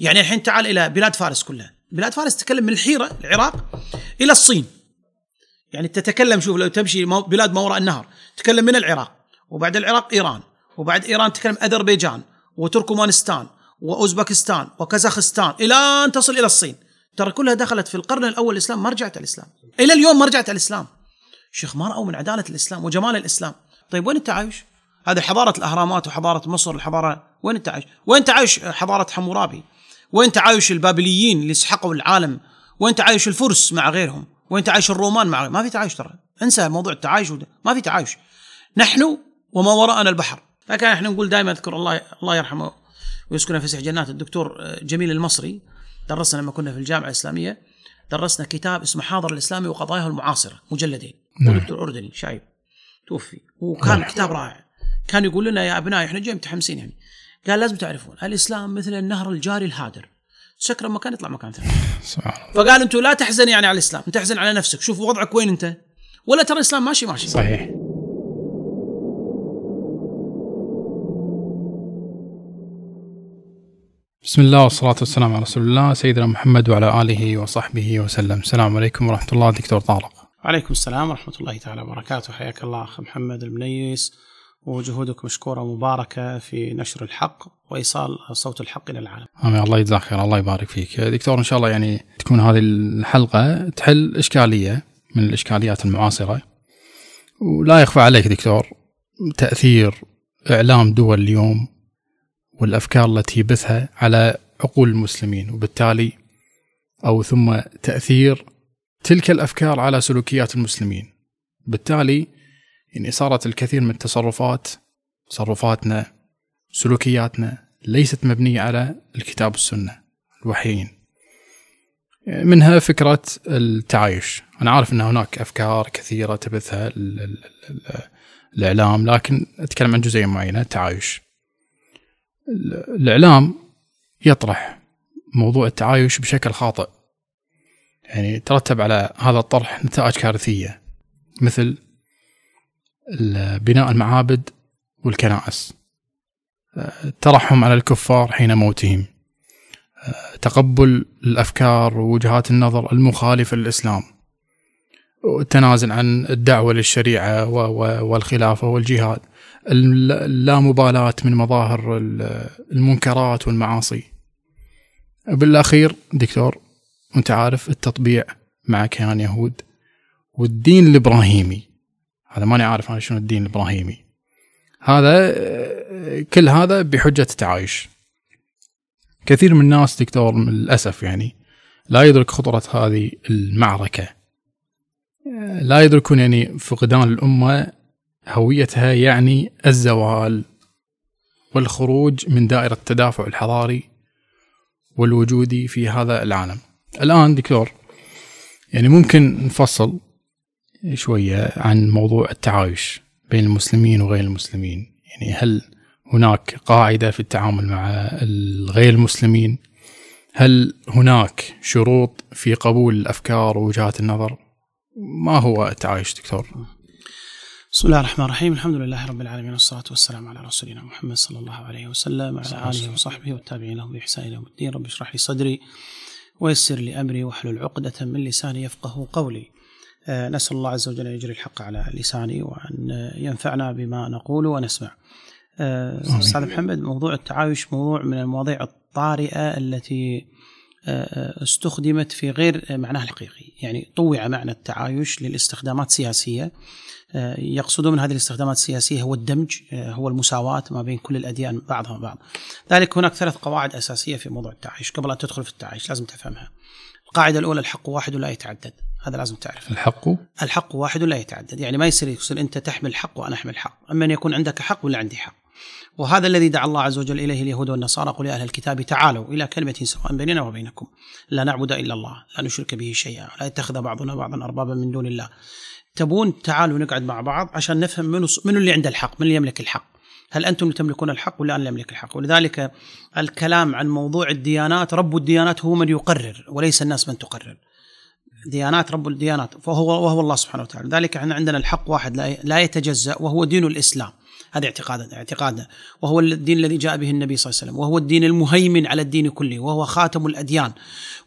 يعني الحين تعال إلى بلاد فارس كلها. بلاد فارس تتكلم من الحيرة العراق إلى الصين. يعني تتكلم شوف لو تمشي بلاد ما وراء النهر تتكلم من العراق وبعد العراق إيران وبعد إيران تتكلم أذربيجان وتركمانستان وأوزبكستان وكازاخستان إلى أن تصل إلى الصين. ترى كلها دخلت في القرن الأول الإسلام ما رجعت الإسلام. إلى اليوم ما رجعت الإسلام. شيخ ما رأوا من عدالة الإسلام وجمال الإسلام. طيب وين التعايش؟ هذه حضارة الأهرامات وحضارة مصر الحضاره وين التعايش؟ وين تعايش حضارة حمورابي؟ وين تعايش البابليين اللي سحقوا العالم؟ وين تعايش الفرس مع غيرهم؟ وين تعايش الرومان مع غيرهم؟ ما في تعايش ترى. انسى موضوع التعايش وده. ما في تعايش. نحن وما وراءنا البحر. لكن إحنا نقول دائما اذكر الله الله يرحمه ويسكنه في جنات. الدكتور جميل المصري درسنا لما كنا في الجامعة الإسلامية درسنا كتاب اسمه حاضر الإسلامي وقضاياه المعاصرة مجلدين. نعم. دكتور أردني شايب. توفي. وكان كتاب رائع. كان يقول لنا يا أبنائي إحنا جاي متحمسين يعني. قال لازم تعرفون. الإسلام مثل النهر الجاري الهادر. سكر مكان يطلع مكان ثاني. سبحان الله. فقال أنتم لا تحزن يعني على الإسلام انت تحزن على نفسك. شوف وضعك وين انت. ولا ترى الإسلام ماشي ماشي. صحيح. بسم الله والصلاة والسلام على رسول الله سيدنا محمد وعلى آله وصحبه وسلم. السلام عليكم ورحمة الله دكتور طارق. عليكم السلام ورحمة الله تعالى وبركاته. حياك الله أخ محمد المنيس. وجهودك مشكورة ومباركة في نشر الحق وإيصال صوت الحق إلى العالم. آمين. الله يجزاك خير. الله يبارك فيك. دكتور إن شاء الله يعني تكون هذه الحلقة تحل إشكالية من الإشكاليات المعاصرة. ولا يخفى عليك دكتور تأثير إعلام دول اليوم والأفكار التي يبثها على عقول المسلمين وبالتالي أو ثم تأثير تلك الأفكار على سلوكيات المسلمين. بالتالي يعني صارت الكثير من التصرفات تصرفاتنا سلوكياتنا ليست مبنية على الكتاب والسنة الوحيين. منها فكرة التعايش. أنا عارف أن هناك أفكار كثيرة تبثها ال- ال- ال- الإعلام لكن أتكلم عن جزئية معينة التعايش. ال- الإعلام يطرح موضوع التعايش بشكل خاطئ. يعني ترتب على هذا الطرح نتائج كارثية مثل بناء المعابد والكنائس. الترحم على الكفار حين موتهم. تقبل الأفكار ووجهات النظر المخالفه للإسلام. والتنازل عن الدعوة للشريعة والخلافة والجهاد. الل- اللامبالاه من مظاهر ال- المنكرات والمعاصي. بالأخير دكتور أنت عارف التطبيع مع كيان يهود والدين الإبراهيمي. هذا ماني عارف أنا شنو الدين الإبراهيمي. هذا كل هذا بحجة التعايش. كثير من الناس دكتور للأسف يعني لا يدرك خطورة هذه المعركة. لا يدركون يعني فقدان الأمة هويتها يعني الزوال والخروج من دائرة التدافع الحضاري والوجودي في هذا العالم. الآن دكتور يعني ممكن نفصل. شوية عن موضوع التعايش بين المسلمين وغير المسلمين. يعني هل هناك قاعدة في التعامل مع الغير المسلمين؟ هل هناك شروط في قبول الأفكار ووجهات النظر؟ ما هو التعايش دكتور؟ بسم الله الرحمن الرحيم. الحمد لله رب العالمين والصلاة والسلام على رسولنا محمد صلى الله عليه وسلم وعلى آله وصحبه والتابعين لهم بإحسان إلى يوم الدين. رب اشرح لي صدري ويسر لي أمري واحلل عقدة من لساني يفقه قولي. نسأل الله عز وجل أن يجري الحق على لساني وأن آه، ينفعنا بما نقول ونسمع. آه، أستاذ محمد موضوع التعايش موضوع من المواضيع الطارئة التي آه، استخدمت في غير معناها الحقيقي. يعني طوع معنى التعايش للاستخدامات السياسية. آه، يقصدون من هذه الاستخدامات السياسية هو الدمج آه، هو المساواة ما بين كل الأديان بعضها بعض. ذلك هناك ثلاث قواعد أساسية في موضوع التعايش قبل أن تدخل في التعايش لازم تفهمها. القاعدة الأولى الحق واحد لا يتعدد. هذا لازم تعرفه. الحق؟ الحق واحد لا يتعدد. يعني ما يصير يصير أنت تحمل حق وأنا أحمل حق أما أن يكون عندك حق ولا عندي حق. وهذا الذي دعا الله عز وجل إليه اليهود والنصارى قل يا أهل الكتاب تعالوا إلى كلمة سواء بيننا وبينكم. لا نعبد إلا الله لا نشرك به شيئا لا يتخذ بعضنا بعضا أربابا من دون الله. تبون تعالوا نقعد مع بعض عشان نفهم منو منو اللي عنده الحق من اللي يملك الحق. هل أنتم اللي تملكون الحق ولا أنا اللي أملك الحق؟ ولذلك الكلام عن موضوع الديانات رب الديانات هو من يقرر وليس الناس من تقرر. ديانات رب الديانات فهو وهو الله سبحانه وتعالى. ذلك إحنا عندنا الحق واحد لا يتجزأ وهو دين الإسلام. هذا اعتقادنا اعتقادنا. وهو الدين الذي جاء به النبي صلى الله عليه وسلم. وهو الدين المهيمن على الدين كله وهو خاتم الأديان.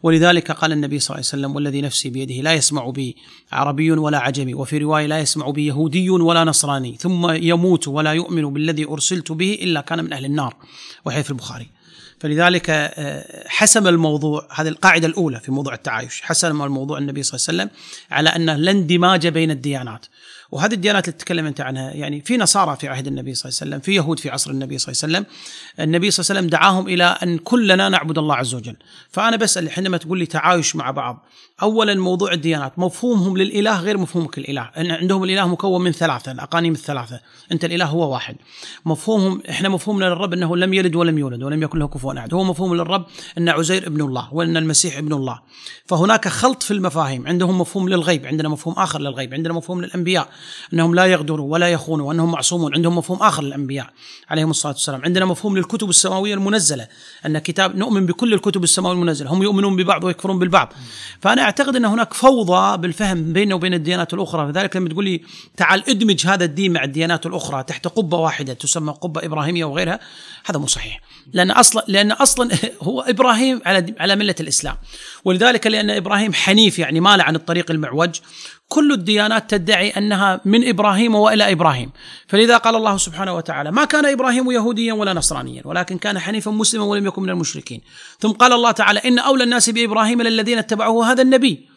ولذلك قال النبي صلى الله عليه وسلم والذي نفسي بيده لا يسمع بي عربي ولا عجمي وفي رواية لا يسمع بي يهودي ولا نصراني ثم يموت ولا يؤمن بالذي أرسلت به إلا كان من أهل النار. في البخاري. فلذلك آه، حسم الموضوع هذه القاعدة الأولى في موضوع التعايش. حسم الموضوع النبي صلى الله عليه وسلم على أنه لا اندماج بين الديانات. وهذه الديانات اللي تكلم أنت عنها يعني في نصارى في عهد النبي صلى الله عليه وسلم، في يهود في عصر النبي صلى الله عليه وسلم، النبي صلى الله عليه وسلم دعاهم إلى أن كلنا نعبد الله عز وجل، فأنا بسأل حينما تقول لي تعايش مع بعض، اولا موضوع الديانات. مفهومهم للإله غير مفهومك الإله، إن عندهم الإله مكون من ثلاثة، الأقانيم الثلاثة، أنت الإله هو واحد. مفهومهم إحنا مفهومنا للرب إنه لم يلد ولم يولد ولم يكن له كفوا أحد، هو مفهوم للرب إن عزير ابن الله وإن المسيح ابن الله. فهناك خلط في المفاهيم، عندهم مفهوم للغيب، عندنا مفهوم آخر للغيب، عندنا مفهوم للأنبياء. إنهم لا يغدروا ولا يخونوا وإنهم معصومون. عندهم مفهوم آخر للأنبياء عليهم الصلاة والسلام. عندنا مفهوم للكتب السماوية المنزلة. أن كتاب نؤمن بكل الكتب السماوية المنزلة. هم يؤمنون ببعض ويكفرون بالبعض. فأنا أعتقد إن هناك فوضى بالفهم بيننا وبين الديانات الأخرى. لذلك لما تقول لي تعال ادمج هذا الدين مع الديانات الأخرى تحت قبة واحدة تسمى قبة إبراهيمية وغيرها هذا مو صحيح. لأن أصلا لأن أصلا هو إبراهيم على على ملة الإسلام. ولذلك لأن إبراهيم حنيف يعني مال عن الطريق المعوج. كل الديانات تدعي أنها من إبراهيم وإلى إبراهيم، فلذا قال الله سبحانه وتعالى: ما كان إبراهيم يهوديا ولا نصرانيا، ولكن كان حنيفا مسلما ولم يكن من المشركين. ثم قال الله تعالى: إن أولى الناس بإبراهيم للذين اتبعوه هذا النبي.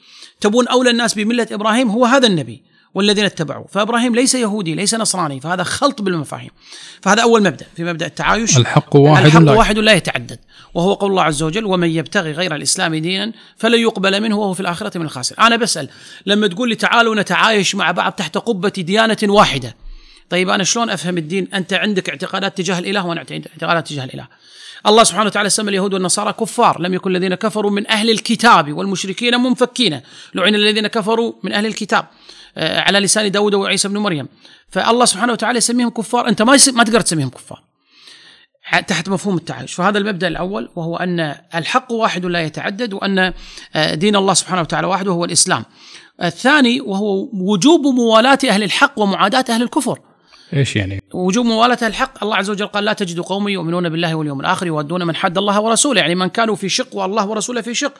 تبون أولى الناس بملة إبراهيم هو هذا النبي. والذين اتبعوه. فإبراهيم ليس يهودي ليس نصراني فهذا خلط بالمفاهيم. فهذا أول مبدأ في مبدأ التعايش. الحق واحد الحق لا واحد لا يتعدد وهو قول الله عز وجل ومن يبتغي غير الإسلام دينا فلن يقبل منه وهو في الآخرة من الخاسرين. أنا بسأل لما تقول لي تعالوا نتعايش مع بعض تحت قبة ديانة واحدة طيب أنا شلون أفهم الدين؟ أنت عندك اعتقادات تجاه الإله وأنا اعتقادات تجاه الإله. الله سبحانه وتعالى سمى اليهود والنصارى كفار. لم يكن الذين كفروا من أهل الكتاب والمشركين منفكين. لعن الذين كفروا من أهل الكتاب آه، على لسان داود وعيسى بن مريم. فالله سبحانه وتعالى يسميهم كفار. أنت ما ما تقدر تسميهم كفار. تحت مفهوم التعايش. فهذا المبدأ الأول وهو أن الحق واحد لا يتعدد وأن آه، دين الله سبحانه وتعالى واحد وهو الإسلام. الثاني وهو وجوب موالاة أهل الحق ومعاداة أهل الكفر. إيش يعني؟ وجوب موالاة الحق الله عز وجل قال لا تجد قوم يؤمنون بالله واليوم الآخر يودون من حد الله ورسوله يعني من كانوا في شق والله ورسوله في شق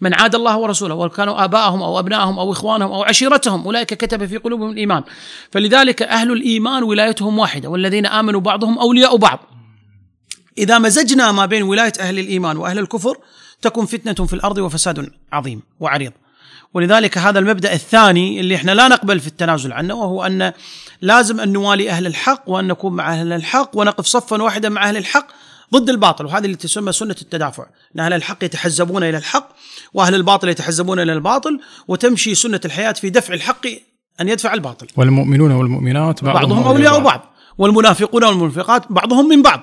من عاد الله ورسوله وكانوا ابائهم أو ابنائهم أو إخوانهم أو عشيرتهم أولئك كتب في قلوبهم الإيمان. فلذلك أهل الإيمان ولايتهم واحدة والذين آمنوا بعضهم أولياء بعض. إذا مزجنا ما بين ولاية أهل الإيمان وأهل الكفر تكون فتنة في الأرض وفساد عظيم وعريض. ولذلك هذا المبدأ الثاني اللي إحنا لا نقبل في التنازل عنه وهو أن لازم أن نوالي أهل الحق وأن نكون مع أهل الحق ونقف صفا واحدا مع أهل الحق ضد الباطل. وهذه اللي تسمى سنة التدافع. إن أهل الحق يتحزبون إلى الحق وأهل الباطل يتحزبون إلى الباطل وتمشي سنة الحياة في دفع الحق أن يدفع الباطل. والمؤمنون والمؤمنات بعضهم, بعضهم أولياء بعض. والمنافقون والمنافقات بعضهم من بعض.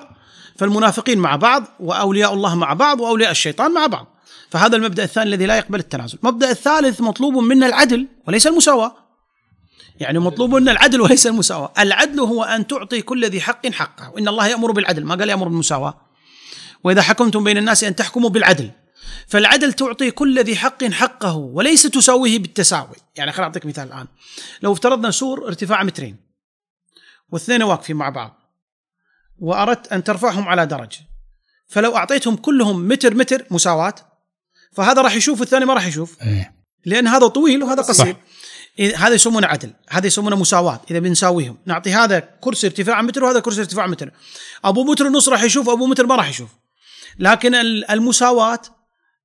فالمنافقين مع بعض وأولياء الله مع بعض وأولياء الشيطان مع بعض. فهذا المبدأ الثاني الذي لا يقبل التنازل. المبدأ الثالث مطلوب منا العدل وليس المساواة. يعني مطلوب منا العدل وليس المساواة. العدل هو أن تعطي كل ذي حق حقه. وان الله يأمر بالعدل. ما قال يأمر بالمساواة؟ وإذا حكمتم بين الناس أن تحكموا بالعدل. فالعدل تعطي كل ذي حق حقه وليس تساويه بالتساوي. يعني خليني أعطيك مثال الآن. لو افترضنا سور ارتفاع مترين واثنين واقفين مع بعض وأردت أن ترفعهم على درج فلو أعطيتهم كلهم متر متر مساواة فهذا راح يشوف والثاني ما راح يشوف. إيه. لأن هذا طويل وهذا قصير. صح. هذا يسمونه عدل هذا يسمونه مساواة إذا بنساويهم. نعطي هذا كرسي ارتفاع متر وهذا كرسي ارتفاع متر. أبو متر ونص راح يشوف أبو متر ما راح يشوف. لكن ال- المساواة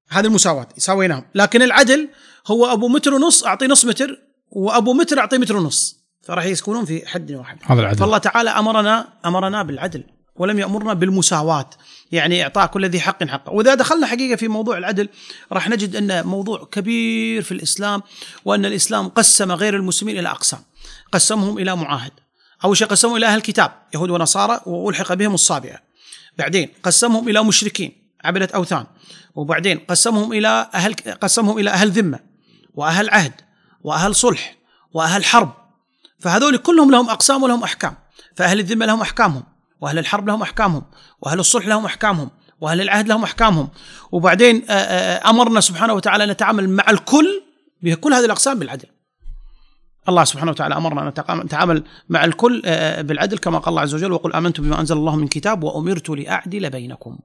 هذه المساواة سويناهم لكن العدل هو أبو متر ونص أعطيه نص متر وأبو متر أعطيه متر ونص. فراح يسكنون في حد واحد. هذا العدل. فالله تعالى أمرنا أمرنا بالعدل ولم يأمرنا بالمساواة. يعني إعطاء كل ذي حق حقه. وإذا دخلنا حقيقة في موضوع العدل راح نجد أن موضوع كبير في الإسلام وأن الإسلام قسم غير المسلمين إلى أقسام. قسمهم إلى معاهد. أول شيء قسمهم إلى أهل الكتاب يهود ونصارى وألحق بهم الصابئة. بعدين قسمهم إلى مشركين عبدة أوثان. وبعدين قسمهم إلى أهل قسمهم إلى أهل ذمة وأهل عهد وأهل صلح وأهل حرب. فهذول كلهم لهم أقسام ولهم أحكام. فأهل الذمة لهم أحكامهم. وأهل الحرب لهم أحكامهم وأهل الصلح لهم أحكامهم وأهل العهد لهم أحكامهم. وبعدين آه، آه، أمرنا سبحانه وتعالى أن نتعامل مع الكل بكل هذه الأقسام بالعدل. الله سبحانه وتعالى أمرنا أن نتعامل مع الكل آه، بالعدل كما قال الله عز وجل وقل امنت بما أنزل الله من كتاب وأمرت لأعدل بينكم.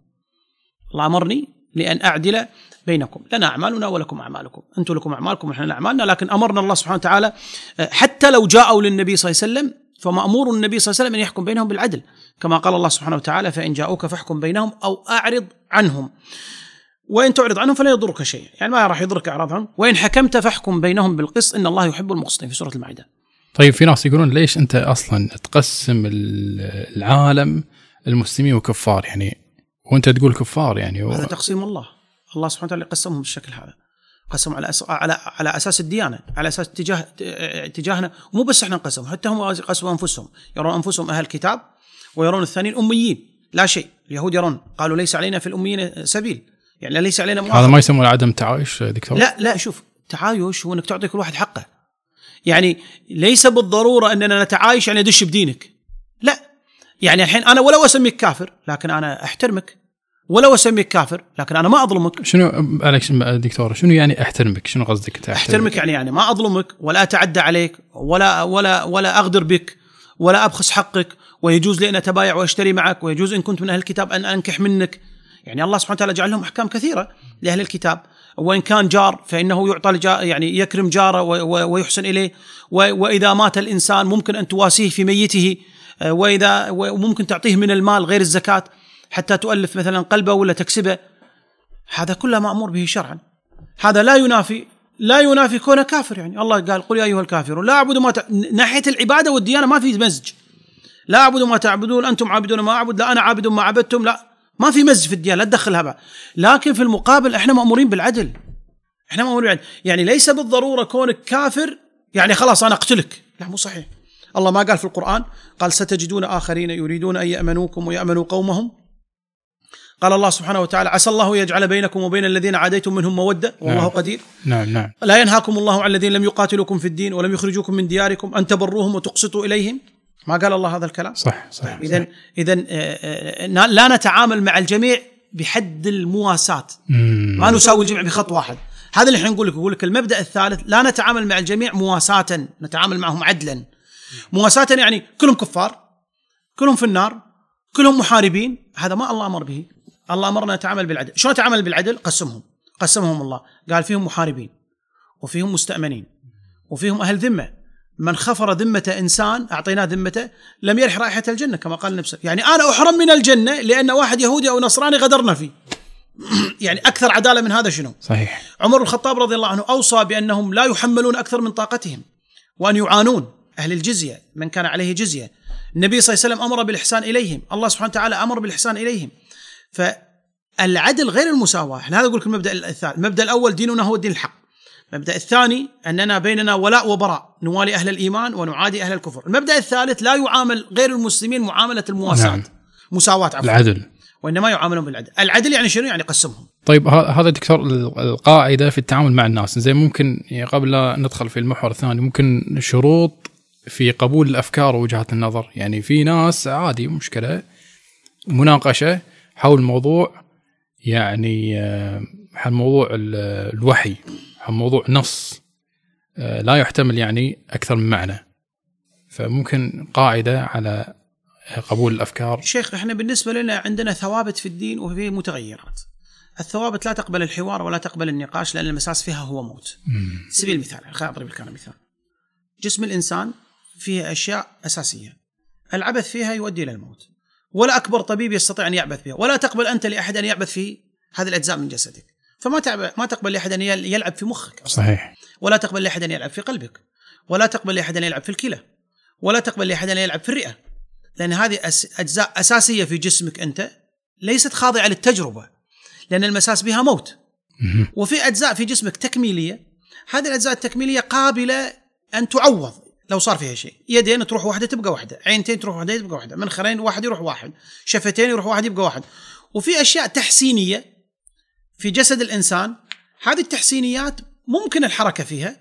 الله أمرني لأن أعدل بينكم، لنا أعمالنا ولكم أعمالكم، أنتم لكم أعمالكم ونحن لنا أعمالنا، لكن أمرنا الله سبحانه وتعالى آه، حتى لو جاءوا للنبي صلى الله عليه وسلم فمأمور النبي صلى الله عليه وسلم أن يحكم بينهم بالعدل، كما قال الله سبحانه وتعالى فإن جاءوك فاحكم بينهم أو أعرض عنهم. وإن تعرض عنهم فلا يضرك شيء، يعني ما راح يضرك اعراض عنهم، وإن حكمت فاحكم بينهم بالقسط. إن الله يحب المقسطين في سورة المائدة. طيب في ناس يقولون ليش أنت أصلا تقسم ال- العالم المسلمين وكفار؟ يعني وأنت تقول كفار يعني و... هذا تقسيم الله. الله سبحانه وتعالى قسمهم بالشكل هذا. قسم على أس... على على أساس الديانة على أساس اتجاه اتجاهنا مو بس إحنا نقسم حتى هم قسموا أنفسهم. يرون أنفسهم أهل كتاب ويرون الثانيين أميين. لا شيء اليهود يرون قالوا ليس علينا في الأميين سبيل. يعني ليس علينا هذا مؤاخذة ما يسمونه عدم تعايش دكتور؟ لا لا شوف تعايش هو إنك تعطي كل واحد حقه. يعني ليس بالضرورة إننا نتعايش يعني ادش بدينك. لا يعني الحين أنا ولو أسميك كافر لكن أنا أحترمك. ولو اسميك كافر لكن أنا ما أظلمك. شنو معلش دكتور شنو يعني أحترمك؟ شنو قصدك أحترمك يعني يعني ما أظلمك ولا أتعدى عليك ولا ولا ولا أغدر بك ولا أبخس حقك ويجوز لي أن أتبايع وأشتري معك ويجوز إن كنت من أهل الكتاب أن أنكح منك. يعني الله سبحانه وتعالى جعل لهم أحكام كثيرة لأهل الكتاب. وإن كان جار فإنه يعطى يعني يكرم جاره ويحسن إليه. وإذا مات الإنسان ممكن أن تواسيه في ميته. آه، وإذا وممكن تعطيه من المال غير الزكاة. حتى تؤلف مثلا قلبه ولا تكسبه. هذا كله مأمور به شرعا. هذا لا ينافي لا ينافي كونه كافر يعني. الله قال قل يا أيها الكافرون لا أعبد ما ت... ناحية العبادة والديانة ما في مزج. لا أعبد ما تعبدون أنتم عابدون ما أعبد لا أنا عابد ما عبدتم لا. ما في مزج في الديانة لا تدخلها بقى. لكن في المقابل إحنا مأمورين بالعدل. إحنا مأمورين بالعدل. يعني ليس بالضرورة كونك كافر يعني خلاص أنا أقتلك. لا مو صحيح. الله ما قال في القرآن قال ستجدون آخرين يريدون أن يأمنوكم ويأمنوا قومهم. قال الله سبحانه وتعالى عسى الله يجعل بينكم وبين الذين عاديتم منهم مودة. والله نعم. قدير. نعم نعم. لا ينهاكم الله عن الذين لم يقاتلوكم في الدين ولم يخرجوكم من دياركم أن تبروهم وتقسطوا إليهم. ما قال الله هذا الكلام؟ صح صح اذا اذا لا نتعامل مع الجميع بحد المواساة. مم. ما نساوي الجميع بخط واحد. هذا اللي إحنا نقول لك يقول لك المبدأ الثالث لا نتعامل مع الجميع مواساة نتعامل معهم عدلا. مواساة يعني كلهم كفار كلهم في النار كلهم محاربين. هذا ما الله أمر به. الله أمرنا نتعامل بالعدل. شلون نتعامل بالعدل؟ قسمهم. قسمهم الله. قال فيهم محاربين وفيهم مستأمنين وفيهم أهل ذمة. من خفر ذمة إنسان أعطيناه ذمته لم يرح رائحة الجنة كما قال النبي يعني أنا أحرم من الجنة لأن واحد يهودي أو نصراني غدرنا فيه. يعني أكثر عدالة من هذا شنو؟ صحيح. عمر الخطاب رضي الله عنه أوصى بأنهم لا يحملون أكثر من طاقتهم وأن يعانون أهل الجزية من كان عليه جزية. النبي صلى الله عليه وسلم أمر بالإحسان إليهم. الله سبحانه وتعالى أمر بالإحسان إليهم. فالعدل غير المساواة. إحنا هذا أقول لك المبدأ الثالث المبدأ الأول ديننا هو الدين الحق. المبدأ الثاني أننا بيننا ولاء وبراء. نوالي أهل الإيمان ونعادي أهل الكفر. المبدأ الثالث لا يعامل غير المسلمين معاملة المواساة. نعم. مساواة عفوا. العدل. وإنما يعاملون بالعدل. العدل يعني شنو؟ يعني قسمهم. طيب هذا دكتور ال- القاعدة في التعامل مع الناس. زي ممكن يعني قبل لا ندخل في المحور الثاني ممكن شروط في قبول الأفكار ووجهات النظر. يعني في ناس عادي مشكلة مناقشة حول موضوع يعني آه، حول موضوع ال- الوحي حول موضوع نص آه، لا يحتمل يعني أكثر من معنى فممكن قاعدة على قبول الأفكار شيخ إحنا بالنسبة لنا عندنا ثوابت في الدين وفي متغيرات. الثوابت لا تقبل الحوار ولا تقبل النقاش لأن المساس فيها هو موت. مم. سبيل المثال خليني أضرب لك أنا مثال. جسم الإنسان فيه أشياء أساسية. العبث فيها يؤدي إلى الموت. ولا أكبر طبيب يستطيع أن يعبث بها، ولا تقبل أنت لأحد أن يعبث في هذه الأجزاء من جسدك. فما تعب ما تقبل لأحد أن يل- يلعب في مخك أصلاً. صحيح ولا تقبل لأحد أن يلعب في قلبك. ولا تقبل لأحد أن يلعب في الكلى. ولا تقبل لأحد أن يلعب في الرئة. لأن هذه أس- أجزاء أساسية في جسمك أنت ليست خاضعة للتجربة. لأن المساس بها موت. وفي أجزاء في جسمك تكميلية هذه الأجزاء التكميلية قابلة أن تعوض لو صار فيها شيء. يدين تروح واحدة تبقى واحدة. عينتين تروح واحدة تبقى واحدة. منخرين واحد يروح واحد. شفتين يروح واحد يبقى واحد. وفي أشياء تحسينية في جسد الإنسان. هذه التحسينيات ممكن الحركة فيها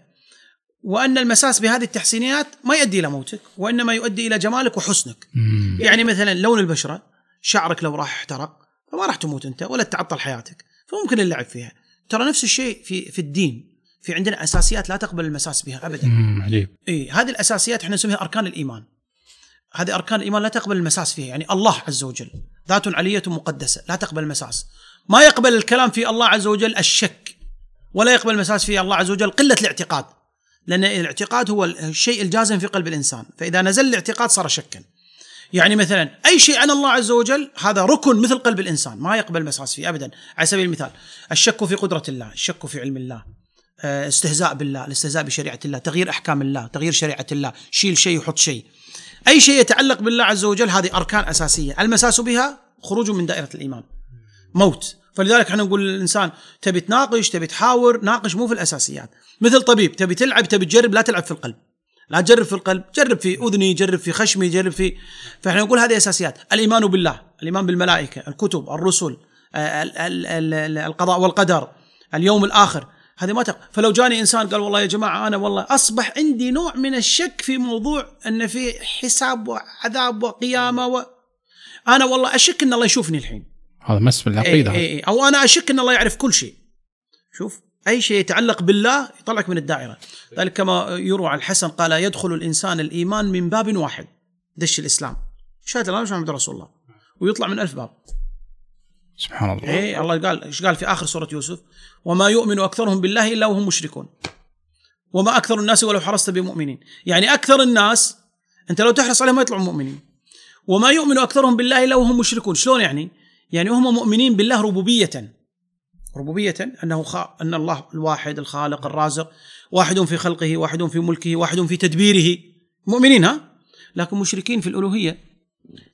وأن المساس بهذه التحسينيات ما يؤدي إلى موتك وإنما يؤدي إلى جمالك وحسنك. مم. يعني مثلا لون البشرة شعرك لو راح احترق فما راح تموت أنت ولا تعطل حياتك. فممكن اللعب فيها. ترى نفس الشيء في في الدين. في عندنا أساسيات لا تقبل المساس بها ابدا. عجيب. إي هذه الأساسيات إحنا نسميها أركان الإيمان. هذه أركان الإيمان لا تقبل المساس فيها يعني الله عز وجل ذات علية مقدسة لا تقبل المساس. ما يقبل الكلام في الله عز وجل الشك ولا يقبل المساس في الله عز وجل قلة الاعتقاد لأن الاعتقاد هو الشيء الجازم في قلب الإنسان. فإذا نزل الاعتقاد صار شكا. يعني مثلا أي شيء عن الله عز وجل هذا ركن مثل قلب الإنسان ما يقبل المساس فيه ابدا. على سبيل المثال الشك في قدرة الله الشك في علم الله استهزاء بالله الاستهزاء بشريعة الله تغيير أحكام الله تغيير شريعة الله شيل شيء وحط شيء. أي شيء يتعلق بالله عز وجل هذه أركان أساسية. المساس بها خروج من دائرة الإيمان. موت. فلذلك إحنا نقول للإنسان تبي تناقش تبي تحاور ناقش مو في الأساسيات. مثل طبيب تبي تلعب تبي تجرب لا تلعب في القلب. لا تجرب في القلب جرب في أذني جرب في خشمي جرب في. فإحنا نقول هذه أساسيات. الإيمان بالله الإيمان بالملائكة الكتب الرسل آه، ال- ال- ال- القضاء والقدر اليوم الآخر. هذه ما تق... فلو جاني إنسان قال والله يا جماعة أنا والله أصبح عندي نوع من الشك في موضوع أن في حساب وعذاب وقيامة و... أنا والله أشك إن الله يشوفني الحين. هذا مس بالعقيده إيه إيه إيه. أو أنا أشك إن الله يعرف كل شيء. شوف أي شيء يتعلق بالله يطلعك من الدائرة. ذلك كما يروى عن الحسن قال يدخل الإنسان الإيمان من باب واحد. دش الإسلام. شهاده لا محمد رسول الله. ويطلع من ألف باب. سبحان الله. إيه الله قال إيش قال في آخر سورة يوسف؟ وما يؤمن أكثرهم بالله إلا وهم مشركون. وما أكثر الناس ولو حرصت بمؤمنين. يعني أكثر الناس أنت لو تحرص عليهم ما يطلعون مؤمنين. وما يؤمن أكثرهم بالله إلا وهم مشركون. شلون يعني؟ يعني هم مؤمنين بالله ربوبية. ربوبية أنه خ... أن الله الواحد الخالق الرازق واحد في خلقه واحد في ملكه واحد في تدبيره. مؤمنين ها؟ لكن مشركين في الألوهية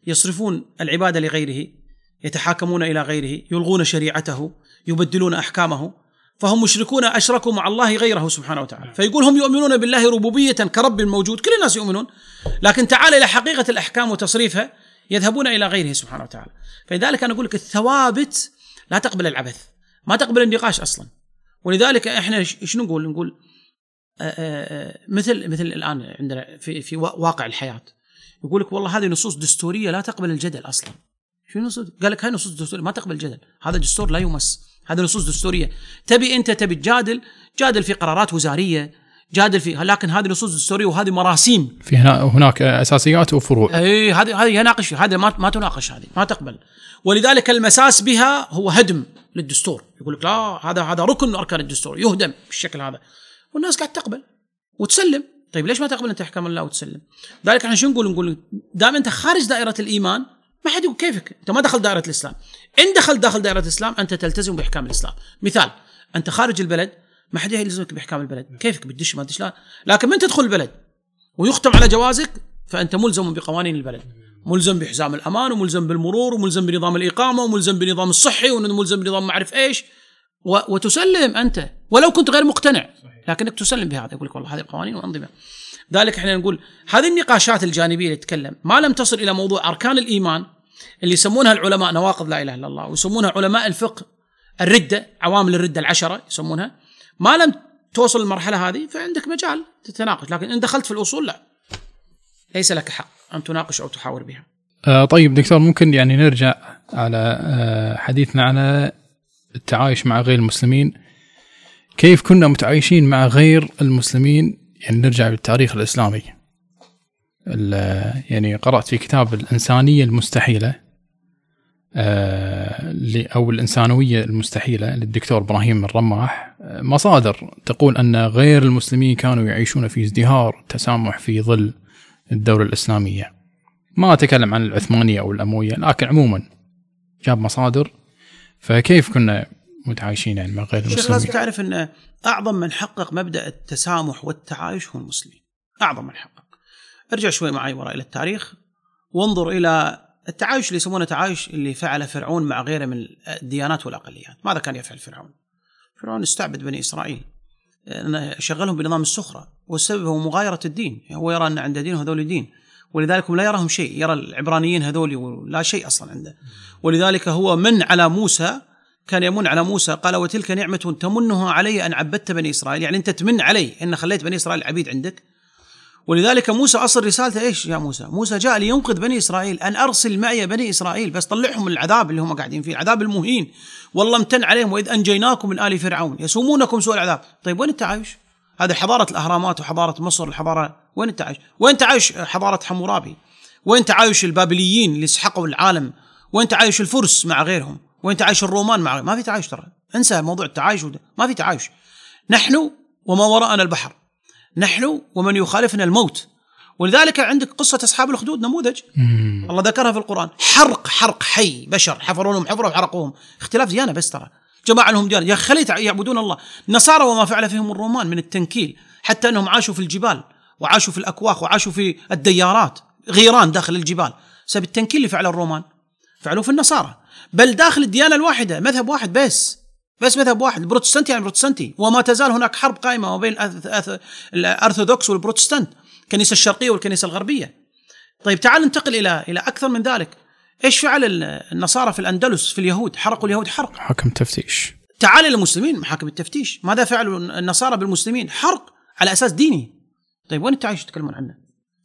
يصرفون العبادة لغيره. يتحاكمون إلى غيره يلغون شريعته يبدلون أحكامه فهم مشركون أشركوا مع الله غيره سبحانه وتعالى. فيقول هم يؤمنون بالله ربوبية كرب موجود كل الناس يؤمنون لكن تعال إلى حقيقة الأحكام وتصريفها يذهبون إلى غيره سبحانه وتعالى. فلذلك أنا أقول لك الثوابت لا تقبل العبث ما تقبل النقاش أصلا. ولذلك إحنا إيش نقول؟ نقول آآ آآ مثل مثل الآن عندنا في في واقع الحياة. يقول لك والله هذه نصوص دستورية لا تقبل الجدل أصلا. شو نصوص قال لك هاي نصوص دستورية ما تقبل الجدل هذا دستور لا يمس. هذا نصوص دستورية. تبي أنت تبي تجادل جادل في قرارات وزارية جادل في لكن هذه نصوص دستورية وهذه مراسيم. في هنا هناك أساسيات وفروع. إي هذه هذه يناقش هذا ما ما تناقش هذه ما تقبل. ولذلك المساس بها هو هدم للدستور. يقول لك لا هذا هذا ركن من أركان الدستور. يهدم بالشكل هذا. والناس قاعد تقبل وتسلم. طيب ليش ما تقبل انت احكام الله وتسلم؟ ذلك إحنا شو نقول؟ نقول دام أنت خارج دائرة الإيمان ما حد يقول كيفك؟ انت ما دخلت دائرة الإسلام. إن دخلت داخل دائرة الإسلام أنت تلتزم بإحكام الإسلام. مثال أنت خارج البلد ما حد يلزمك بإحكام البلد، كيفك؟ بتدش ما تدش لا، لكن من تدخل البلد؟ ويختم على جوازك فأنت ملزم بقوانين البلد. ملزم بحزام الأمان وملزم بالمرور وملزم بنظام الإقامة وملزم بنظام الصحي وملزم بنظام ما اعرف إيش وتسلم أنت. ولو كنت غير مقتنع. لكنك تسلم بهذا. يقول لك والله هذه القوانين والأنظمة. ذلك إحنا نقول هذه النقاشات الجانبية اللي تتكلم ما لم تصل إلى موضوع أركان الإيمان اللي يسمونها العلماء نواقض لا إله إلا الله ويسمونها علماء الفقه الردة عوامل الردة العشرة يسمونها. ما لم توصل المرحلة هذه فعندك مجال تتناقش لكن إن دخلت في الأصول لا. ليس لك حق أن تناقش أو تحاور بها. آه طيب دكتور ممكن يعني نرجع على آه حديثنا على التعايش مع غير المسلمين. كيف كنا متعايشين مع غير المسلمين؟ يعني نرجع بالتاريخ الإسلامي. يعني قرأت في كتاب الإنسانية المستحيلة أو الإنسانوية المستحيلة للدكتور إبراهيم الرماح. مصادر تقول أن غير المسلمين كانوا يعيشون في ازدهار تسامح في ظل الدولة الإسلامية. ما أتكلم عن العثمانية أو الأموية لكن عموما جاب مصادر. فكيف كنا متعايشين يعني مع غير المسلمين لازم تعرف إن أعظم من حقق مبدأ التسامح والتعايش هو المسلمين. أعظم من حقق. ارجع شوي معي وراء إلى التاريخ. وانظر إلى التعايش اللي يسمونه تعايش اللي فعله فرعون مع غيره من الديانات والأقليات. ماذا كان يفعل فرعون؟ فرعون استعبد بني إسرائيل. شغلهم بنظام السخرة والسبب هو مغايرة الدين. هو يرى أن عند دين هذول دين. ولذلك لا يراهم شيء. يرى العبرانيين هذول لا شيء أصلا عنده. ولذلك هو من على موسى كان يمن على موسى قال وتلك نعمة تمنها علي أن عبدت بني إسرائيل يعني أنت تمن علي أن خليت بني إسرائيل عبيد عندك ولذلك موسى اصل رسالته إيش يا موسى؟ موسى جاء لينقذ بني إسرائيل أن أرسل معي بني إسرائيل بس طلعهم من العذاب اللي هم قاعدين فيه، العذاب المهين والله امتن عليهم وإذ أنجيناكم من آل فرعون يسومونكم سوء العذاب، طيب وين التعايش؟ هذه حضارة الأهرامات وحضارة مصر الحضارة وين التعايش؟ وين تعايش حضارة حمورابي؟ وين تعايش البابليين اللي سحقوا العالم؟ وين تعايش الفرس مع غيرهم؟ وين تعايش الرومان مع؟ ما في تعايش ترى، انسى موضوع التعايش وده. ما في تعايش. نحن وما وراءنا البحر. نحن ومن يخالفنا الموت. ولذلك عندك قصة أصحاب الأخدود نموذج. مم. الله ذكرها في القرآن. حرق حرق حي بشر. حفروا لهم حفرة وحرقوهم. اختلاف ديانة بس ترى. جماعة لهم ديانة. يا أخي خلي يتع- يعبدون الله. النصارى وما فعل فيهم الرومان من التنكيل. حتى أنهم عاشوا في الجبال وعاشوا في الأكواخ وعاشوا في الديارات. غيران داخل الجبال. بسبب التنكيل اللي فعله الرومان. فعلوه في النصارى. بل داخل الديانة الواحدة مذهب واحد بس بس مذهب واحد البروتستانتي يعني بروتستانتي وما تزال هناك حرب قائمة ما بين الأرثوذكس والبروتستانت الكنيسة الشرقية والكنيسة الغربية. طيب تعال ننتقل إلى إلى أكثر من ذلك. إيش فعل ال- النصارى في الأندلس في اليهود؟ حرقوا اليهود حرق. حكم تفتيش. تعال إلى المسلمين محاكم التفتيش. ماذا فعلوا النصارى بالمسلمين؟ حرق على أساس ديني. طيب وين التعايش تتكلمون عنه؟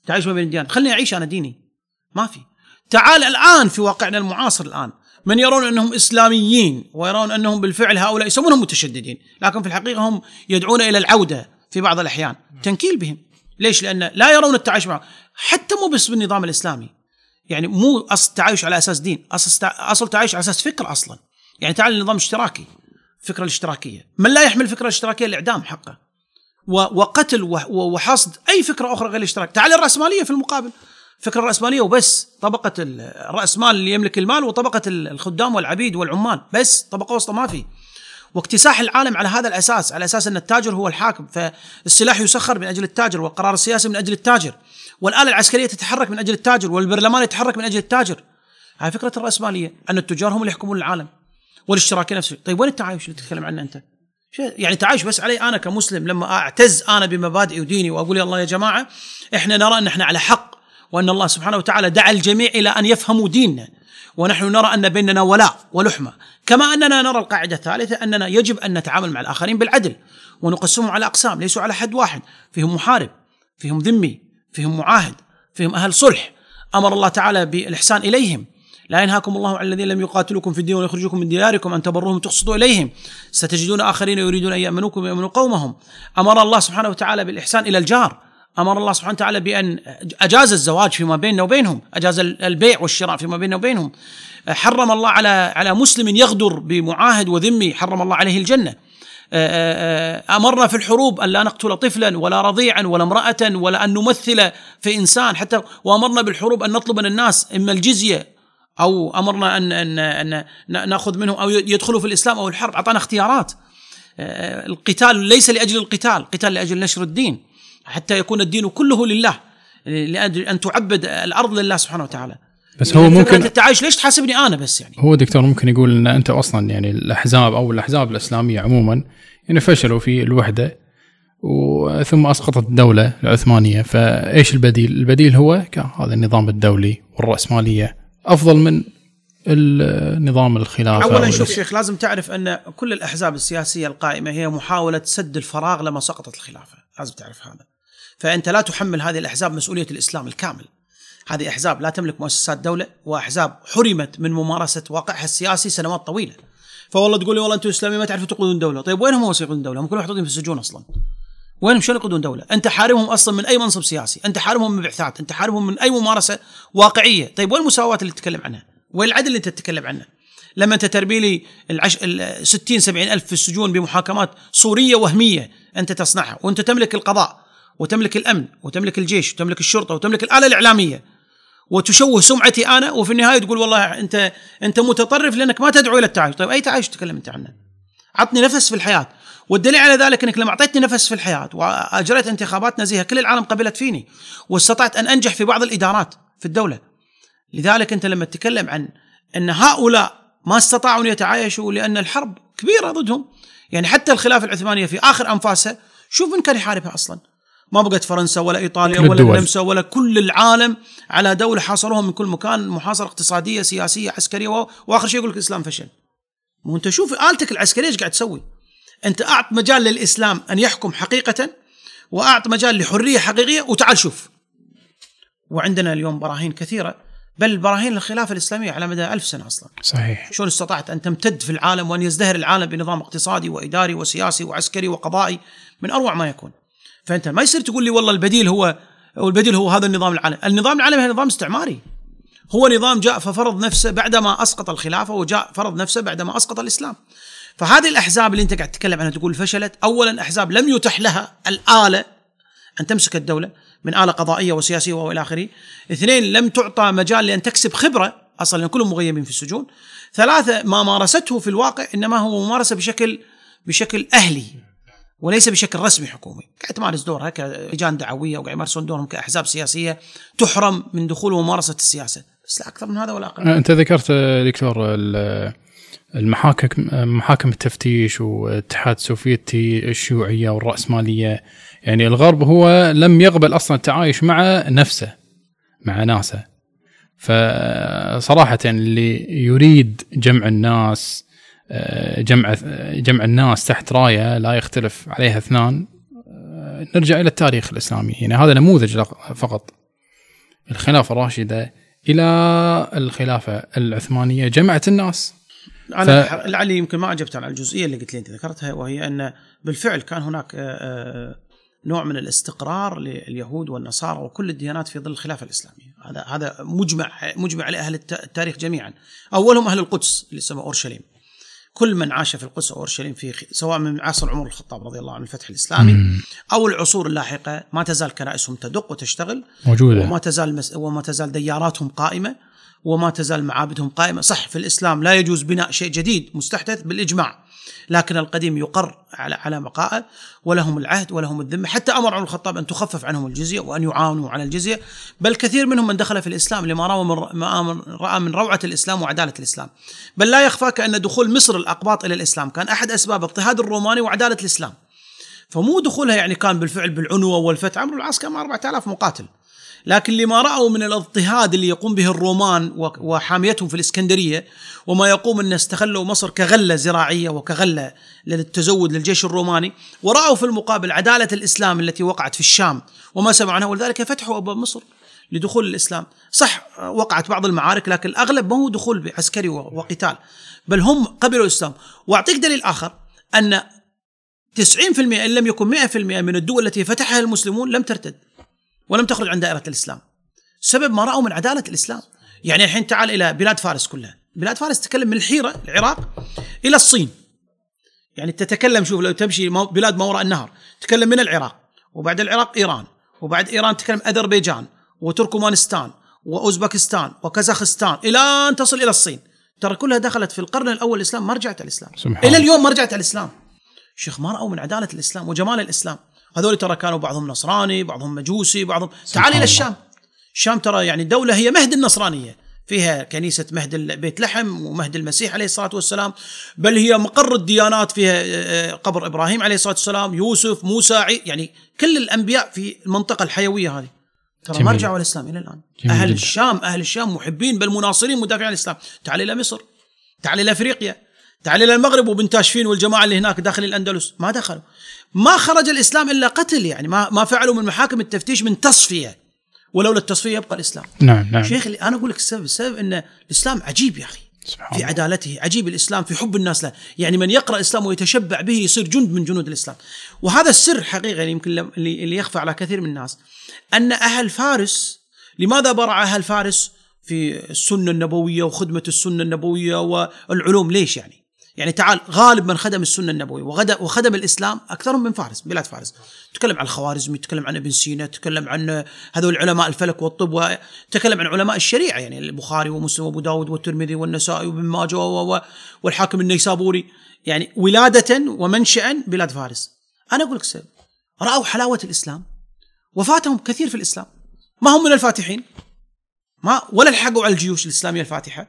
تعايش ما بين الديانات خليني أعيش أنا ديني. ما في. تعال الآن في واقعنا المعاصر الآن. من يرون أنهم إسلاميين ويرون أنهم بالفعل هؤلاء يسمونهم متشددين لكن في الحقيقة هم يدعون إلى العودة في بعض الأحيان تنكيل بهم. ليش؟ لأن لا يرون التعايش معهم حتى مو بس بالنظام الإسلامي. يعني مو أصل تعايش على أساس دين أصل أصل تعايش على أساس فكر أصلا. يعني تعال النظام الاشتراكي الفكرة الاشتراكية. من لا يحمل الفكرة الاشتراكية؟ الإعدام حقه. وقتل وحصد أي فكرة أخرى غير الاشتراك. تعال الرأسمالية في المقابل. فكره الرأسمالية وبس. طبقة ال- الراس مال اللي يملك المال وطبقة ال- الخدام والعبيد والعمال. بس طبقة وسطى ما في. واكتساح العالم على هذا الأساس على أساس أن التاجر هو الحاكم. فالسلاح يسخر من أجل التاجر والقرار السياسي من أجل التاجر. والآلة العسكرية تتحرك من أجل التاجر والبرلمان يتحرك من أجل التاجر. هاي فكرة الرأسمالية أن التجار هم اللي يحكمون العالم. والاشتراكيه نفسه. طيب وين التعايش؟ اللي تتكلم عنه أنت؟ يعني تعايش بس علي أنا كمسلم لما أعتز أنا بمبادئي وديني وأقول يا الله يا جماعة إحنا نرى أن إحنا على حق. وأن الله سبحانه وتعالى دعا الجميع إلى أن يفهموا ديننا. ونحن نرى أن بيننا ولاء ولحمة. كما أننا نرى القاعدة الثالثة أننا يجب أن نتعامل مع الآخرين بالعدل. ونقسمهم على أقسام ليسوا على حد واحد. فيهم محارب فيهم ذمي فيهم معاهد فيهم أهل صلح. أمر الله تعالى بالإحسان إليهم. لا ينهاكم الله عن الذين لم يقاتلوكم في الدين ويخرجوكم من دياركم أن تبروهم وتقسطوا إليهم. ستجدون آخرين يريدون أن يأمنوكم ويأمنوا قومهم. أمر الله سبحانه وتعالى بالإحسان إلى الجار. أمر الله سبحانه وتعالى بأن أجاز الزواج فيما بيننا وبينهم أجاز البيع والشراء فيما بيننا وبينهم. حرم الله على على مسلم يغدر بمعاهد وذمي حرم الله عليه الجنة. أمرنا في الحروب أن لا نقتل طفلا ولا رضيعا ولا امرأة ولا أن نمثل في إنسان. حتى وأمرنا بالحروب أن نطلب من الناس إما الجزية أو أمرنا ان ان أن نأخذ منهم أو يدخلوا في الإسلام أو الحرب. أعطانا اختيارات. القتال ليس لأجل القتال قتال لأجل نشر الدين. حتى يكون الدين كله لله لاجل ان تعبد الأرض لله سبحانه وتعالى بس هو ممكن التعايش ليش تحاسبني أنا بس يعني هو دكتور ممكن يقول إن أنت أصلا يعني الأحزاب أو الأحزاب الإسلامية عموما يعني فشلوا في الوحدة وثم أسقطت الدولة العثمانية فإيش البديل؟ البديل هو هذا النظام الدولي والرأسمالية أفضل من النظام الخلافة اولا شوف شيخ لازم تعرف أن كل الأحزاب السياسية القائمة هي محاولة سد الفراغ لما سقطت الخلافة، لازم تعرف هذا. فأنت لا تحمل هذه الأحزاب مسؤولية الإسلام الكامل. هذه أحزاب لا تملك مؤسسات دولة وأحزاب حرمت من ممارسة واقعها السياسي سنوات طويلة. فوالله تقول لي والله أنتم إسلاميين ما تعرفوا تقودون دولة، طيب وين هم يقودون دولة؟ هم كلهم محطوطين في السجون أصلا. وينهم شلون يقودون دولة؟ أنت حارمهم أصلا من أي منصب سياسي، أنت حارمهم من بعثات، أنت حارمهم من أي ممارسة واقعية، طيب وين المساواة اللي تتكلم عنها؟ وين العدل اللي أنت تتكلم عنه؟ لما أنت ترمي لي. ال 60 70 ألف في السجون بمحاكمات صورية وهمية أنت تصنعها وأنت تملك القضاء وتملك الأمن وتملك الجيش وتملك الشرطة وتملك الآلة الإعلامية وتشوه سمعتي أنا وفي النهاية تقول والله أنت أنت متطرف لأنك ما تدعو إلى التعايش، طيب أي تعايش تتكلم أنت عنه؟ عطني نفس في الحياة، والدليل على ذلك إنك لما أعطيتني نفس في الحياة وأجريت انتخابات نزيهة كل العالم قبلت فيني واستطعت أن أنجح في بعض الإدارات في الدولة. لذلك أنت لما تتكلم عن أن هؤلاء ما استطاعوا أن يتعايشوا لأن الحرب كبيرة ضدهم يعني حتى الخلافة العثمانية في آخر انفاسها شوف من كان يحاربها أصلا ما بقت فرنسا ولا إيطاليا ولا النمسا ولا كل العالم على دولة حاصروها من كل مكان محاصرة اقتصادية سياسية عسكرية وآخر شيء يقول لك الإسلام فشل. مو أنت شوف آلتك العسكرية إيش قاعد تسوي؟ أنت أعط مجال للإسلام أن يحكم حقيقة وأعط مجال لحرية حقيقية وتعال شوف. وعندنا اليوم براهين كثيرة بل براهين الخلافه الإسلامية على مدى ألف سنة أصلا. صحيح. شلون استطاعت أن تمتد في العالم وأن يزدهر العالم بنظام اقتصادي وإداري وسياسي وعسكري وقضائي من أروع ما يكون؟ فأنت ما يصير تقول لي والله البديل هو والبديل هو هذا النظام العالمي. النظام العالمي هو نظام استعماري. هو نظام جاء ففرض نفسه بعدما أسقط الخلافة وجاء فرض نفسه بعدما أسقط الإسلام. فهذه الأحزاب اللي أنت قاعد تتكلم عنها تقول فشلت. اولا أحزاب لم يتح لها الآلة أن تمسك الدولة من آلة قضائية وسياسية وإلى آخره. اثنين لم تعطى مجال لأن تكسب خبرة أصلا كلهم مغيبين في السجون. ثلاثة ما مارسته في الواقع إنما هو ممارسة بشكل بشكل أهلي. وليس بشكل رسمي حكومي. قاعد تمارس دورها كلجان دعوية وقاعد يمارسون دورهم كأحزاب سياسية تحرم من دخول وممارسه السياسة. بس لا أكثر من هذا ولا أقل. أنت ذكرت دكتور ال- المحاكم محاكم التفتيش والاتحاد السوفيتي الشيوعية والرأسمالية. يعني الغرب هو لم يقبل أصلا التعايش مع نفسه مع ناسه. فصراحة اللي يريد جمع الناس جمع جمع الناس تحت راية لا يختلف عليها اثنان. نرجع إلى التاريخ الإسلامي. يعني هذا نموذج فقط. الخلافة الراشدة إلى الخلافة العثمانية جمعت الناس. أنا ف-. لعلي يمكن ما اجبت على الجزئية اللي قلت لي أنت ذكرتها وهي أن بالفعل كان هناك آه، آه، نوع من الاستقرار لليهود والنصارى وكل الديانات في ظل الخلافة الإسلامية، هذا هذا مجمع مجمع عليه أهل الت- التاريخ جميعا، أولهم أهل القدس اللي يسمى أورشليم. كل من عاش في القدس أو أورشليم في سواء من عصر عمر الخطاب رضي الله عنه الفتح الإسلامي أو العصور اللاحقة ما تزال كنائسهم تدق وتشتغل موجودة. وما تزال مس... وما تزال دياراتهم قائمة. وما تزال معابدهم قائمة، صح في الإسلام لا يجوز بناء شيء جديد مستحدث بالإجماع، لكن القديم يقر على على بقائه ولهم العهد ولهم الذمة، حتى أمر عمر الخطاب أن تخفف عنهم الجزية وأن يعاونوا على الجزية، بل كثير منهم من دخل في الإسلام لما رأى من رأى من روعة الإسلام وعدالة الإسلام. بل لا يخفاك أن دخول مصر الأقباط إلى الإسلام كان أحد أسباب اضطهاد الروماني وعدالة الإسلام. فمو دخولها يعني كان بالفعل بالعنوة والفتح، عمرو العاص كان 4000 مقاتل. لكن لما رأوا من الاضطهاد اللي يقوم به الرومان وحاميتهم في الإسكندرية وما يقوم أن استغلوا مصر كغلة زراعية وكغلة للتزود للجيش الروماني ورأوا في المقابل عدالة الإسلام التي وقعت في الشام وما سمعوا عنها ولذلك فتحوا أبواب مصر لدخول الإسلام. صح وقعت بعض المعارك لكن الأغلب ما هو دخول عسكري وقتال بل هم قبلوا الإسلام. وأعطيك دليل آخر أن 90% إن لم يكن 100% من الدول التي فتحها المسلمون لم ترتد. ولم تخرج عن دائرة الإسلام. سبب ما رأوا من عدالة الإسلام. يعني الحين تعال إلى بلاد فارس كلها. بلاد فارس تتكلم من الحيرة العراق إلى الصين. يعني تتكلم شوف لو تمشي بلاد ما وراء النهر تتكلم من العراق وبعد العراق إيران وبعد إيران تتكلم أذربيجان وتركمانستان وأوزبكستان وكازاخستان إلى أن تصل إلى الصين. ترى كلها دخلت في القرن الأول الإسلام ما رجعت الإسلام. سبحان إلى. اليوم ما رجعت الإسلام. شيخ ما رأوا من عدالة الإسلام وجمال الإسلام. هذول ترى كانوا بعضهم نصراني بعضهم مجوسي بعضهم تعال الله. الشام. الشام ترى يعني دولة هي مهد النصرانية. فيها كنيسة مهد بيت لحم ومهد المسيح عليه الصلاة والسلام بل هي مقر الديانات فيها آه، آه، قبر إبراهيم عليه الصلاة والسلام يوسف موسى يعني كل الأنبياء في المنطقة الحيوية هذه. ترى ما. رجعوا الإسلام إلى الآن. أهل جدا. الشام أهل الشام محبين بل مناصرين مدافعين عن الإسلام. تعال إلى مصر. تعال إلى أفريقيا. تعال إلى المغرب وبن تاشفين والجماعة اللي هناك داخل الأندلس. ما دخلوا. ما خرج الإسلام إلا قتل يعني. ما ما فعلوا من محاكم التفتيش من تصفية. ولولا التصفية يبقى الإسلام. نعم نعم. شيخ أنا أقول لك السبب السبب إن الإسلام عجيب يا أخي. سبحان في. عدالته عجيب الإسلام في حب الناس له. يعني من يقرأ الإسلام ويتشبع به يصير جند من جنود الإسلام. وهذا السر حقيقة يعني يمكن اللي يخفى على كثير من الناس. أن أهل فارس لماذا برع أهل فارس في السنة النبوية وخدمة السنة النبوية والعلوم؟ ليش يعني؟ يعني تعال غالب من خدم السنة النبوية وغدا وخدم الإسلام أكثرهم من فارس بلاد فارس. تكلم عن الخوارزمي تكلم عن ابن سينا تكلم عن هذول علماء الفلك والطب وتكلم عن علماء الشريعة يعني البخاري ومسلم وأبو داود والترمذي والنسائي وابن ماجه والحاكم النيسابوري. يعني ولادة ومنشأ بلاد فارس. أنا أقول لك سبب رأوا حلاوة الإسلام؟ وفاتهم كثير في الإسلام. ما هم من الفاتحين؟ ما ولا لحقوا على الجيوش الإسلامية الفاتحة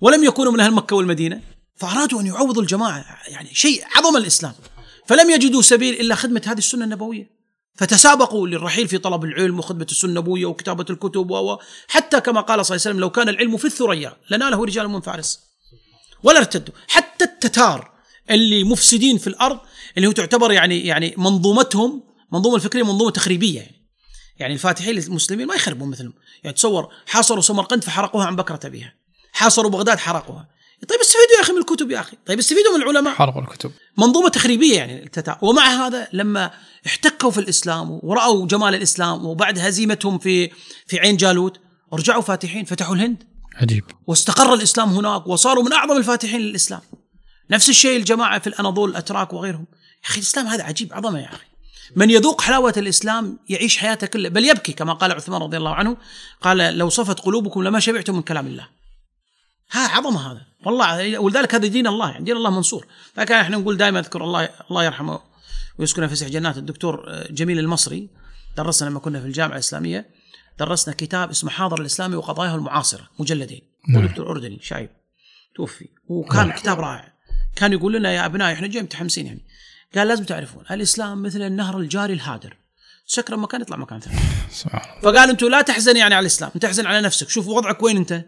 ولم يكونوا من أهل مكة والمدينة. فأرادوا أن يعوضوا الجماعة يعني شيء عظم الإسلام. فلم يجدوا سبيل إلا خدمة هذه السنة النبوية. فتسابقوا للرحيل في طلب العلم وخدمة السنة النبوية وكتابة الكتب و حتى كما قال صلى الله عليه وسلم لو كان العلم في الثريا لناله رجال من فارس. ولا ارتدوا. حتى التتار اللي مفسدين في الأرض اللي هو تعتبر يعني يعني منظومتهم منظومة الفكرية منظومة تخريبية. يعني يعني الفاتحين المسلمين ما يخربون مثلهم. يعني تصور حاصروا سمرقند فحرقوها عن بكرة بها حاصروا بغداد حرقوها. طيب استفيدوا يا أخي من الكتب يا أخي. طيب استفيدوا من العلماء. حرقوا الكتب. منظومة تخريبية يعني التتا... ومع هذا لما احتكوا في الإسلام ورأوا جمال الإسلام وبعد هزيمتهم في في عين جالوت رجعوا فاتحين فتحوا الهند. عجيب. واستقر الإسلام هناك وصاروا من أعظم الفاتحين للإسلام. نفس الشيء الجماعة في الأناضول الأتراك وغيرهم. يا أخي الإسلام هذا عجيب عظمة يا أخي. من يذوق حلاوة الإسلام يعيش حياته كلها. بل يبكي كما قال عثمان رضي الله عنه قال لو صفت قلوبكم لما شبعتم من كلام الله. ها عظمة هذا. والله ولذلك هذا دين الله يعني دين الله منصور. لكن إحنا نقول دائما أذكر الله الله يرحمه ويسكنه في سح جنات الدكتور جميل المصري درسنا لما كنا في الجامعة الإسلامية درسنا كتاب اسمه حاضر الإسلامي وقضاياه المعاصرة مجلدين. نعم. ودكتور أردني شايب. توفي. وكان كتاب رائع. كان يقول لنا يا أبنائي إحنا جاي متحمسين يعني. قال لازم تعرفون الإسلام مثل النهر الجاري الهادر. سكر مكان يطلع مكان ثاني. فقال أنتم لا تحزن يعني على الإسلام انت تحزن على نفسك. شوف وضعك وين أنت؟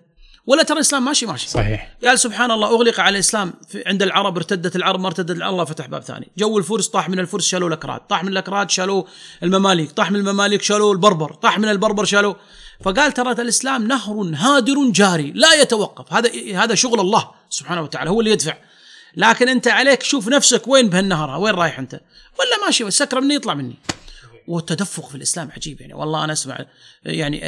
ولا ترى الإسلام ماشي ماشي. صحيح. قال سبحان الله أغلق على الإسلام. عند العرب ارتدت العرب ما ارتدت الله فتح باب ثاني. جو الفرس طاح من الفرس شالوا الأكراد. طاح من الأكراد شالوا المماليك. طاح من المماليك شالوا البربر. طاح من البربر شالوا فقال ترى الإسلام نهر هادر جاري لا يتوقف. هذا هذا شغل الله سبحانه وتعالى هو اللي يدفع. لكن أنت عليك شوف نفسك وين بهالنهر وين رايح أنت؟ ولا ماشي السكرة مني يطلع مني. والتدفق في الإسلام عجيب يعني والله أنا أسمع يعني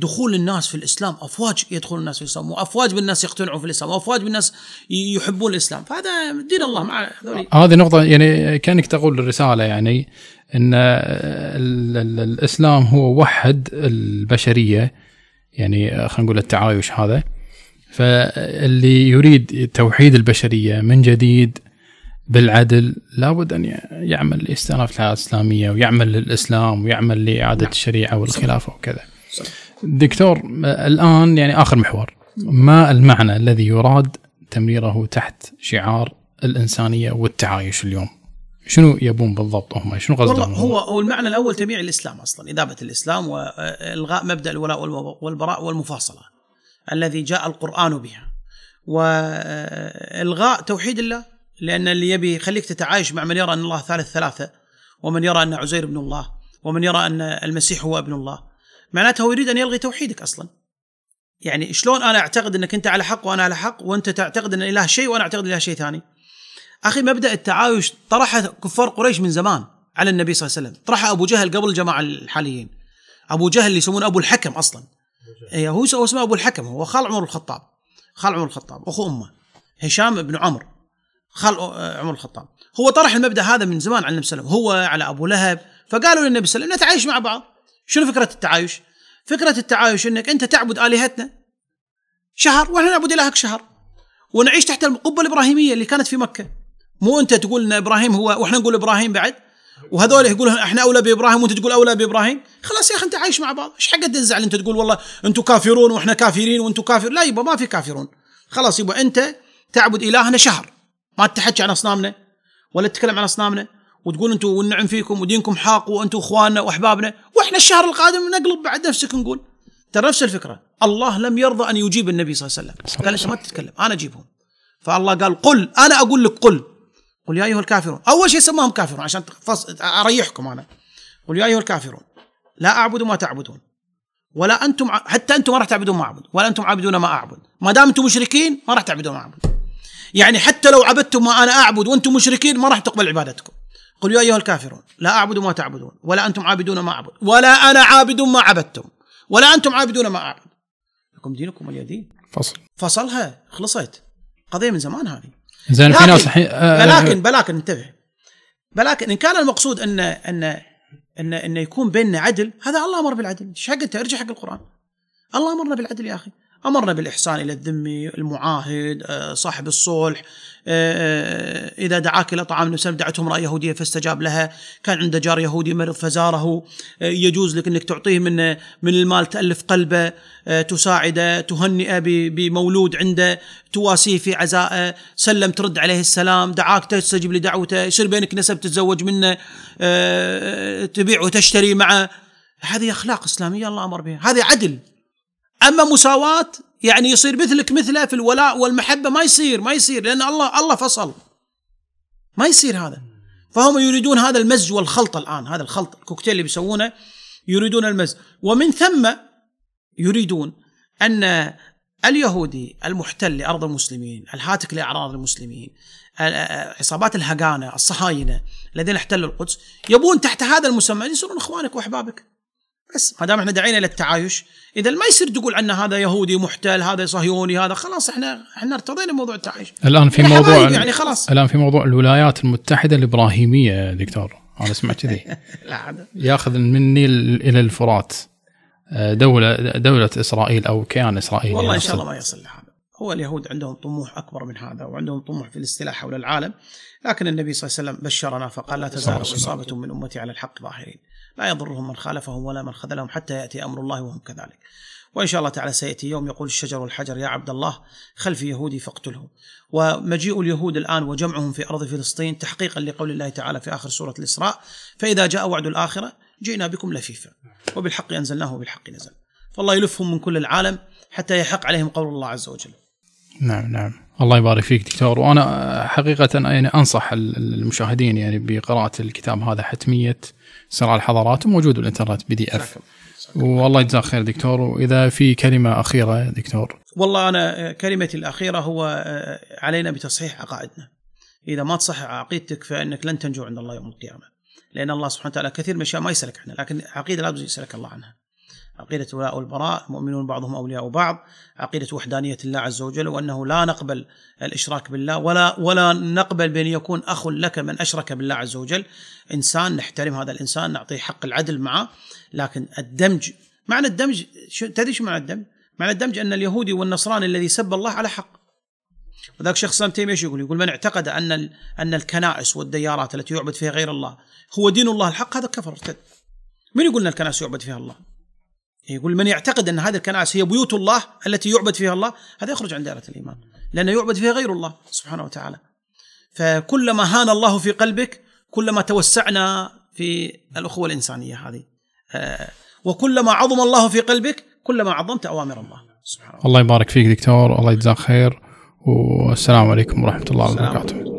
دخول الناس في الإسلام أفواج يدخل الناس في الإسلام وأفواج بالناس يقتنعوا في الإسلام وأفواج بالناس يحبون الإسلام. فهذا دين الله مع هذولي. هذه نقطة يعني كأنك تقول الرسالة يعني أن ال- ال- الإسلام هو وحد البشرية يعني خلينا نقول التعايش هذا. فاللي يريد توحيد البشرية من جديد بالعدل لابد أن يعمل لاستئناف الحياة الإسلامية ويعمل للإسلام ويعمل لإعادة الشريعة والخلافة وكذا. دكتور الآن يعني آخر محور. ما المعنى الذي يراد تمريره تحت شعار الإنسانية والتعايش اليوم؟ شنو يبون بالضبط هم؟ شنو قصدهم هو هو المعنى الأول تبيع الإسلام أصلا إذابة الإسلام وإلغاء مبدأ الولاء والبراء والمفاصلة الذي جاء القرآن بها. وإلغاء توحيد الله لأن اللي يبي يخليك تتعايش مع من يرى أن الله ثالث ثلاثة ومن يرى أن عزير ابن الله ومن يرى أن المسيح هو ابن الله. معناته هو يريد أن يلغي توحيدك أصلا. يعني شلون أنا أعتقد إنك أنت على حق وأنا على حق وأنت تعتقد إن الإله شيء وأنا أعتقد الإله شيء ثاني. أخي مبدأ التعايش طرحه كفار قريش من زمان على النبي صلى الله عليه وسلم. طرحه أبو جهل قبل الجماعه الحاليين. أبو جهل اللي يسمونه أبو الحكم أصلا. إيه هو اسمه أبو الحكم هو خال عمر الخطاب. خال عمر الخطاب أخو أمه. هشام بن عمر. خال آه، عمر الخطاب. هو طرح المبدأ هذا من زمان على النبي صلى الله عليه وسلم. هو على أبو لهب. فقالوا للنبي صلى الله عليه وسلم نتعايش مع بعض. شنو فكرة التعايش؟ فكرة التعايش إنك أنت تعبد آلهتنا شهر وإحنا نعبد إلهك شهر. ونعيش تحت القبة الإبراهيمية اللي كانت في مكة. مو أنت تقول إن إبراهيم هو وإحنا نقول إبراهيم بعد؟ وهذول يقولون إحنا أولى بإبراهيم وأنت تقول أولى بإبراهيم؟ خلاص يا أخي أنت عايش مع بعض. إيش حق تنزعل أنت تقول والله أنتم كافرون وإحنا كافرين وأنتم كافر؟ لا يبا ما في كافرون. خلاص يبا أنت تعبد إلهنا شهر. ما تحكي عن أصنامنا ولا تتكلم عن أصنامنا. وتقول أنتم والنعم فيكم ودينكم حاق وأنتم اخواننا واحبابنا وإحنا الشهر القادم نقلب بعد نفسك نقول. ترى نفس الفكرة. الله لم يرضى أن يجيب النبي صلى الله عليه وسلم. قال انت ما تتكلم؟ أنا أجيبهم. فالله قال قل أنا أقول لك قل. قل يا أيها الكافرون. أول شيء سماهم كافرون عشان تفص... أريحكم أنا. قل يا أيها الكافرون لا أعبد ما تعبدون. ولا أنتم حتى أنتم ما راح تعبدون ما أعبد. ولا أنتم عابدون ما أعبد. ما دام أنتم مشركين ما راح تعبدون ما أعبد. يعني حتى لو عبدتم ما أنا أعبد وأنتم مشركين ما راح تقبل عبادتكم. قل يا أيها الكافرون لا أعبد ما تعبدون ولا أنتم عابدون ما أعبد ولا أنا عابد ما عبدتم ولا أنتم عابدون ما أعبد. لكم دينكم ولي دين فصل. فصلها خلصت. قضية من زمان هذه. زين في لكن- ناس الحين آه، بلاكن بلاكن انتبه. بلاكن إن كان المقصود ان ان ان أن يكون بيننا عدل هذا الله أمر بالعدل. إيش حق أنت؟ ارجع حق القرآن. الله أمرنا بالعدل يا أخي. أمرنا بالإحسان إلى الذمي المعاهد آه، صاحب الصلح آه، إذا دعاك إلى طعام النبي دعته امرأة يهودية فاستجاب لها. كان عنده جار يهودي مرض فزاره. آه، يجوز لك إنك تعطيه من من المال تألف قلبه آه، تساعده تهنئه بمولود عنده تواسيه في عزائه سلم ترد عليه السلام دعاك تستجيب لدعوته يصير بينك نسب تتزوج منه آه، تبيع وتشتري معه. هذه أخلاق إسلامية الله أمر بها. هذه عدل. أما مساواة يعني يصير مثلك مثله في الولاء والمحبة ما يصير ما يصير لأن الله الله فصل. ما يصير هذا. فهم يريدون هذا المزج والخلط الآن هذا الخلط الكوكتيل اللي بيسوونه يريدون المزج. ومن ثم يريدون أن اليهودي المحتل لأرض المسلمين الهاتك لأعراض المسلمين عصابات الهجانه الصهاينة الذين احتلوا القدس يبون تحت هذا المسمى يصيرون إخوانك وأحبابك. بس ما دام إحنا دعينا إلى التعايش إذا ما يصير تقول عنا هذا يهودي محتل هذا صهيوني هذا خلاص إحنا إحنا ارتضينا موضوع التعايش. الآن في موضوع يعني خلاص. الآن في موضوع الولايات المتحدة الإبراهيمية دكتور. أنا سمعت كذي. لا ياخذ من النيل إلى الفرات. آه، دولة دولة إسرائيل أو كيان اسرائيل والله إن شاء الله ما يصل لهذا. هو اليهود عندهم طموح أكبر من هذا وعندهم طموح في الاستيلاء حول العالم. لكن النبي صلى الله عليه وسلم بشرنا فقال لا تزال إصابة من أمتي على الحق ظاهرين. لا يضرهم من خالفهم ولا من خذلهم حتى يأتي أمر الله وهم كذلك. وإن شاء الله تعالى سيأتي يوم يقول الشجر والحجر يا عبد الله خلفي يهودي فاقتله ومجيء اليهود الآن وجمعهم في أرض فلسطين تحقيقا لقول الله تعالى في آخر سورة الإسراء فإذا جاء وعد الآخرة جئنا بكم لفيفا. وبالحق أنزلناه وبالحق نزل. فالله يلفهم من كل العالم حتى يحق عليهم قول الله عز وجل. نعم نعم. الله يبارك فيك دكتور. وأنا حقيقة يعني أنصح المشاهدين يعني بقراءة الكتاب هذا حتمية صراع الحضارات وموجود بالإنترنت بي دي إف. والله يجزاك خير دكتور. وإذا في كلمة أخيرة دكتور؟ والله أنا كلمتي الأخيرة هو علينا بتصحيح عقائدنا. إذا ما تصحح عقيدتك فإنك لن تنجو عند الله يوم القيامة. لأن الله سبحانه وتعالى كثير من الأشياء ما يسألك عنها لكن عقيدة لابد يسألك الله عنها. عقيدة الولاء والبراء المؤمنون بعضهم أولياء بعض عقيدة وحدانية الله عز وجل وأنه لا نقبل الإشراك بالله ولا ولا نقبل بأن يكون أخ لك من أشرك بالله عز وجل إنسان نحترم هذا الإنسان نعطيه حق العدل معه لكن الدمج معنى الدمج تدري شو معنى الدمج؟ معنى الدمج أن اليهودي والنصراني الذي سب الله على حق وذاك شيخ سلام تيمية إيش يقول؟ يقول من اعتقد أن أن الكنائس والديارات التي يعبد فيها غير الله هو دين الله الحق هذا كفر ارتد. من يقول إن الكنائس يعبد فيها الله؟ يقول من يعتقد أن هذه الكنائس هي بيوت الله التي يعبد فيها الله هذا يخرج عن دائرة الإيمان لأنه يعبد فيها غير الله سبحانه وتعالى. فكلما هان الله في قلبك كلما توسعنا في الأخوة الإنسانية هذه آه، وكلما عظم الله في قلبك كلما عظمت أوامر الله سبحانه الله يبارك فيك دكتور الله يجزاك خير والسلام عليكم ورحمة الله وبركاته.